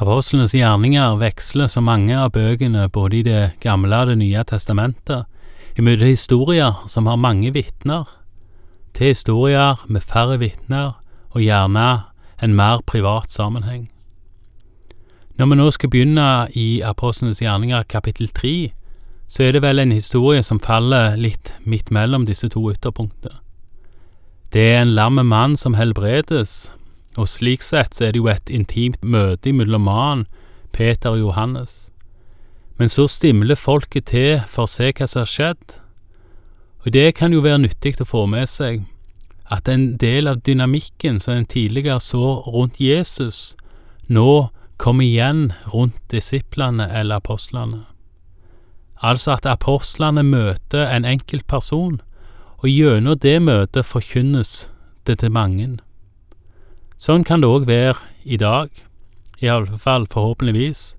Apostlenes gjerninger veksler så mange av bøkene både i Det gamle og Det nye testamentet, imellom historier som har mange vitner, til historier med færre vitner og gjerne en mer privat sammenheng. Når vi nå skal begynne i Apostlenes gjerninger kapittel tre, så er det vel en historie som faller litt midt mellom disse to ytterpunktene. Det er en lam mann som helbredes, og slik sett så er det jo et intimt møte mellom mannen, Peter og Johannes. Men så stimler folket til for å se hva som har skjedd, og det kan jo være nyttig å få med seg at en del av dynamikken som en tidligere så rundt Jesus, nå kommer igjen rundt disiplene eller apostlene. Altså at apostlene møter en enkelt person, og gjennom det møtet forkynnes det til mange. Sånn kan det òg være i dag, i alle fall forhåpentligvis,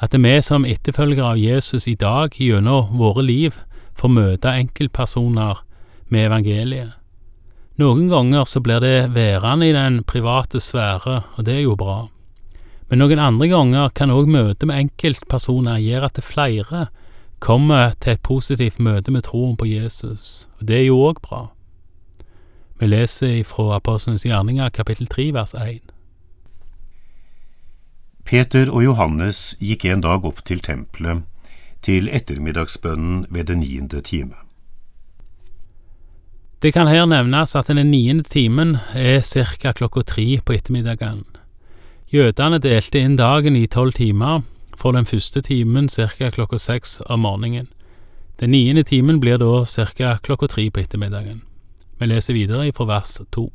at vi som etterfølgere av Jesus i dag gjennom våre liv får møte enkeltpersoner med evangeliet. Noen ganger så blir det værende i den private sfære, og det er jo bra. Men noen andre ganger kan òg møtet med enkeltpersoner gjøre at flere kommer til et positivt møte med troen på Jesus, og det er jo òg bra. Vi leser fra Apostlenes gjerninger kapittel 3 vers 1. Peter og Johannes gikk en dag opp til tempelet, til ettermiddagsbønnen ved den niende time. Det kan her nevnes at den niende timen er ca. klokka tre på ettermiddagen. Jødene delte inn dagen i tolv timer, for den første timen ca. klokka seks om morgenen. Den niende timen blir da ca. klokka tre på ettermiddagen. Vi leser videre fra vers to.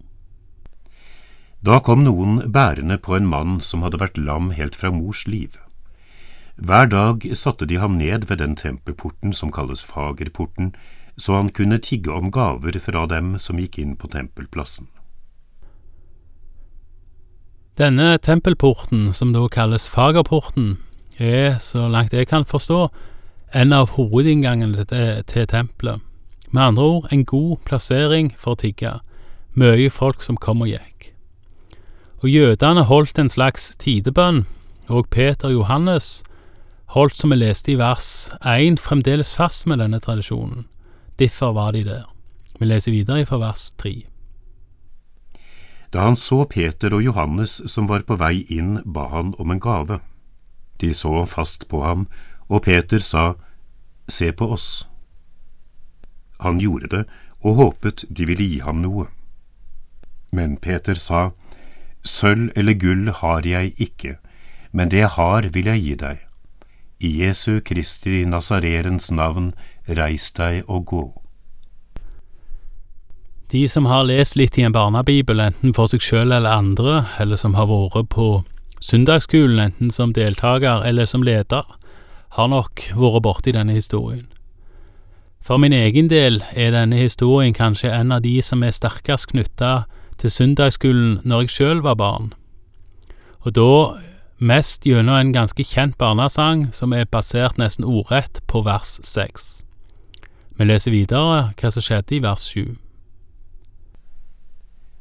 Da kom noen bærende på en mann som hadde vært lam helt fra mors liv. Hver dag satte de ham ned ved den tempelporten som kalles Fagerporten, så han kunne tigge om gaver fra dem som gikk inn på tempelplassen. Denne tempelporten, som da kalles Fagerporten, er, så langt jeg kan forstå, en av hovedinnggangene til, til tempelet. Med andre ord en god plassering for å tigge, mye folk som kom og gikk. Og jødene holdt en slags tidebønn, og Peter og Johannes holdt, som vi leste i vers 1, fremdeles fast med denne tradisjonen. Derfor var de der. Vi leser videre fra vers 3. Da han så Peter og Johannes som var på vei inn, ba han om en gave. De så fast på ham, og Peter sa, Se på oss. Han gjorde det og håpet de ville gi ham noe. Men Peter sa, Sølv eller gull har jeg ikke, men det jeg har vil jeg gi deg. I Jesu Kristi Nazarerens navn, reis deg og gå. De som har lest litt i en barnebibel, enten for seg sjøl eller andre, eller som har vært på søndagsskolen, enten som deltaker eller som leder, har nok vært borti denne historien. For min egen del er denne historien kanskje en av de som er sterkest knytta til søndagsskolen når jeg sjøl var barn, og da mest gjennom en ganske kjent barnesang som er basert nesten ordrett på vers seks. Vi leser videre hva som skjedde i vers sju.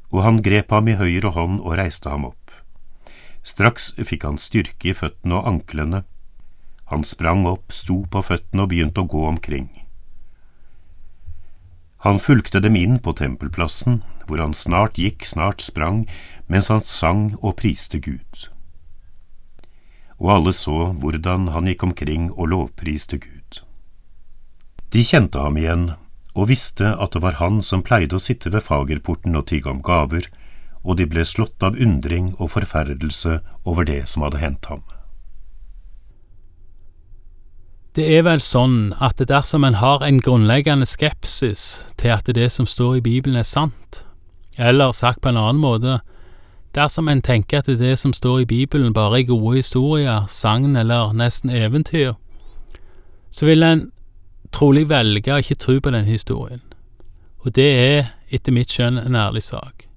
Og han grep ham i høyre hånd og reiste ham opp. Straks fikk han styrke i føttene og anklene. Han sprang opp, sto på føttene og begynte å gå omkring. Han fulgte dem inn på tempelplassen, hvor han snart gikk, snart sprang, mens han sang og priste Gud. Og alle så hvordan han gikk omkring og lovpriste Gud. De kjente ham igjen og visste at det var han som pleide å sitte ved fagerporten og tigge om gaver, og de ble slått av undring og forferdelse over det som hadde hendt ham. Det er vel sånn at dersom en har en grunnleggende skepsis til at det som står i Bibelen er sant, eller sagt på en annen måte, dersom en tenker at det som står i Bibelen bare er gode historier, sagn eller nesten eventyr, så vil en trolig velge å ikke tro på den historien, og det er etter mitt skjønn en ærlig sak.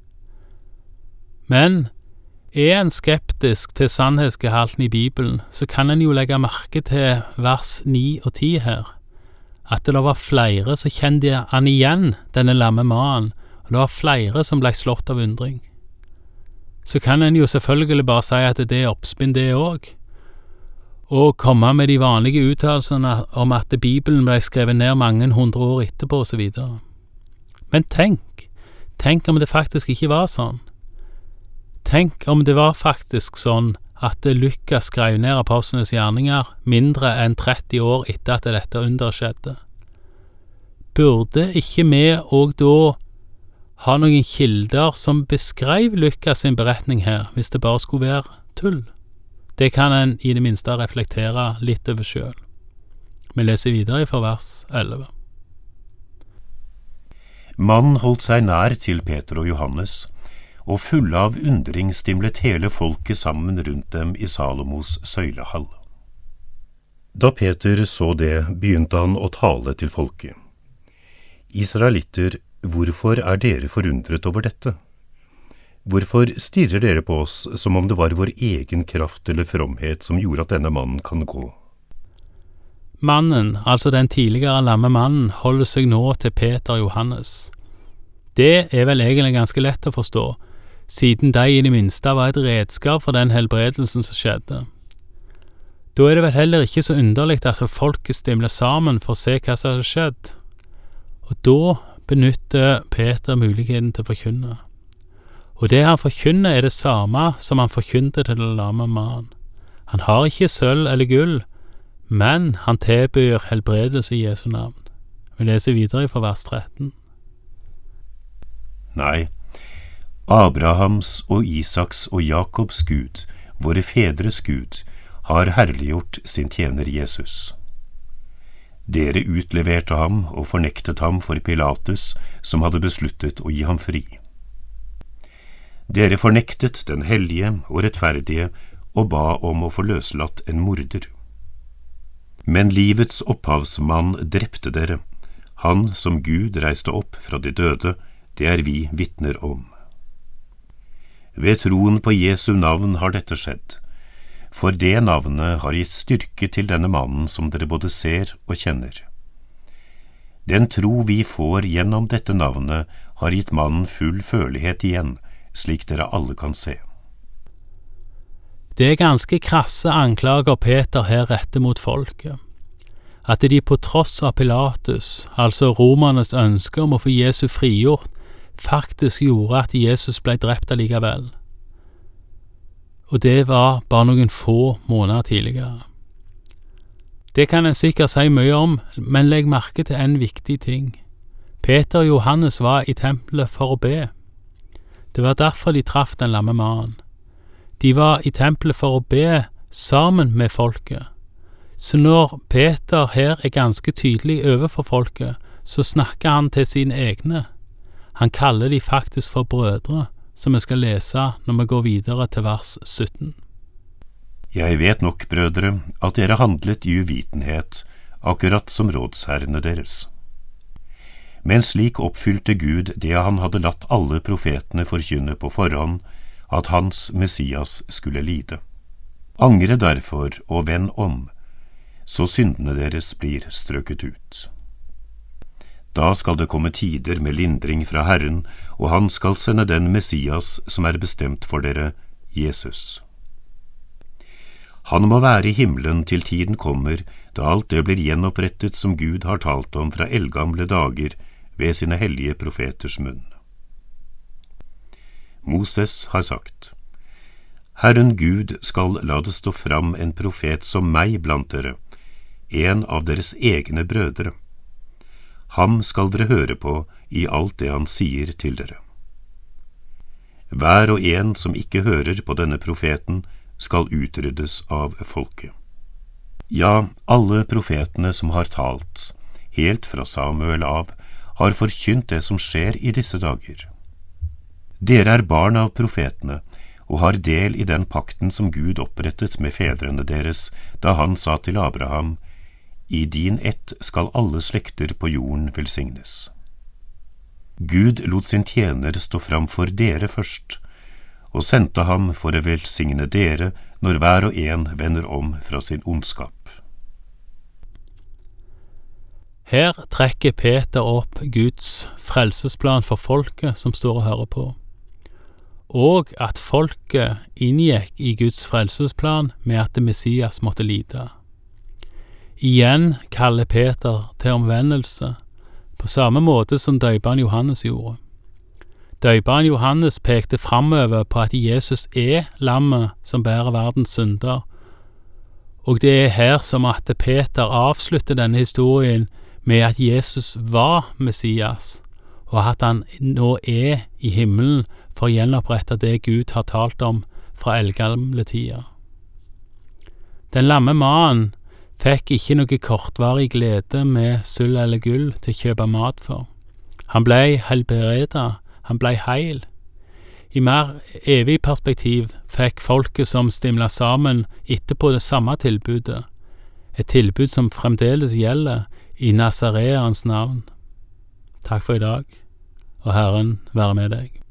Men er en skeptisk til sannhetsgehalten i Bibelen, så kan en jo legge merke til vers 9 og 10 her, at det var flere som kjente han igjen, denne lamme mannen, og det var flere som ble slått av undring. så kan en jo selvfølgelig bare si at det er oppspinn, det òg, og komme med de vanlige uttalelsene om at Bibelen ble skrevet ned mange hundre år etterpå, osv. Men tenk, tenk om det faktisk ikke var sånn. Tenk om det var faktisk sånn at Lukas skrev ned apostlenes gjerninger mindre enn 30 år etter at dette underet skjedde. Burde ikke vi òg da ha noen kilder som beskrev Lukas sin beretning her, hvis det bare skulle være tull? Det kan en i det minste reflektere litt over sjøl. Vi leser videre fra vers 11. Mannen holdt seg nær til Peter og Johannes, og fulle av undring stimlet hele folket sammen rundt dem i Salomos søylehall. Da Peter så det, begynte han å tale til folket. Israelitter, hvorfor er dere forundret over dette? Hvorfor stirrer dere på oss som om det var vår egen kraft eller fromhet som gjorde at denne mannen kan gå? Mannen, altså den tidligere lamme mannen, holder seg nå til Peter Johannes. Det er vel egentlig ganske lett å forstå, siden de i det minste var et redskap for den helbredelsen som skjedde. Da er det vel heller ikke så underlig at folket stimler sammen for å se hva som hadde skjedd, og da benytter Peter muligheten til å forkynne. Og det han forkynner er det samme som han forkynte til den lame mannen. Han har ikke sølv eller gull, men han tilbyr helbredelse i Jesu navn. Vi leser videre fra vers 13. Nei, Abrahams og Isaks og Jakobs Gud, våre fedres Gud, har herliggjort sin tjener Jesus. Dere utleverte ham og fornektet ham for Pilatus, som hadde besluttet å gi ham fri. Dere fornektet den hellige og rettferdige og ba om å få løslatt en morder. Men livets opphavsmann drepte dere, han som Gud reiste opp fra de døde, det er vi vitner om. Ved troen på Jesu navn har dette skjedd, for det navnet har gitt styrke til denne mannen som dere både ser og kjenner. Den tro vi får gjennom dette navnet, har gitt mannen full følelighet igjen, slik dere alle kan se. Det er ganske krasse anklager Peter her retter mot folket. At de på tross av Pilatus, altså romernes ønske om å få Jesu frigjort, faktisk gjorde at Jesus ble drept allikevel. Og det var bare noen få måneder tidligere. Det kan en sikkert si mye om, men legg merke til en viktig ting. Peter og Johannes var i tempelet for å be. Det var derfor de traff den lamme mannen. De var i tempelet for å be sammen med folket. Så når Peter her er ganske tydelig overfor folket, så snakker han til sine egne. Han kaller de faktisk for brødre, som vi skal lese når vi går videre til vers 17. Jeg vet nok, brødre, at dere handlet i uvitenhet, akkurat som rådsherrene deres. Men slik oppfylte Gud det han hadde latt alle profetene forkynne på forhånd, at hans Messias skulle lide. Angre derfor og vend om, så syndene deres blir strøket ut. Da skal det komme tider med lindring fra Herren, og han skal sende den Messias som er bestemt for dere, Jesus. Han må være i himmelen til tiden kommer, da alt det blir gjenopprettet som Gud har talt om fra eldgamle dager, ved sine hellige profeters munn. Moses har sagt, Herren Gud skal la det stå fram en profet som meg blant dere, en av deres egne brødre. Ham skal dere høre på i alt det han sier til dere. Hver og en som ikke hører på denne profeten, skal utryddes av folket. Ja, alle profetene som har talt, helt fra Samuel av, har forkynt det som skjer i disse dager. Dere er barn av profetene og har del i den pakten som Gud opprettet med fedrene deres da han sa til Abraham, I din ett skal alle slekter på jorden velsignes. Gud lot sin tjener stå fram for dere først, og sendte ham for å velsigne dere når hver og en vender om fra sin ondskap. Her trekker Peter opp Guds frelsesplan for folket som står og hører på. og at folket inngikk i Guds frelsesplan med at Messias måtte lide. Igjen kaller Peter til omvendelse, på samme måte som døperen Johannes gjorde. Døperen Johannes pekte framover på at Jesus er lammet som bærer verdens synder, og det er her som at Peter avslutter denne historien med at Jesus var Messias, og at han nå er i himmelen for å gjenopprette det Gud har talt om fra eldgamle tider. Den lamme mannen fikk ikke noe kortvarig glede med sølv eller gull til å kjøpe mat for. Han blei helbreda, han blei heil. I mer evig perspektiv fikk folket som stimla sammen etterpå det samme tilbudet, et tilbud som fremdeles gjelder i Nasareans navn. Takk for i dag, og Herren være med deg.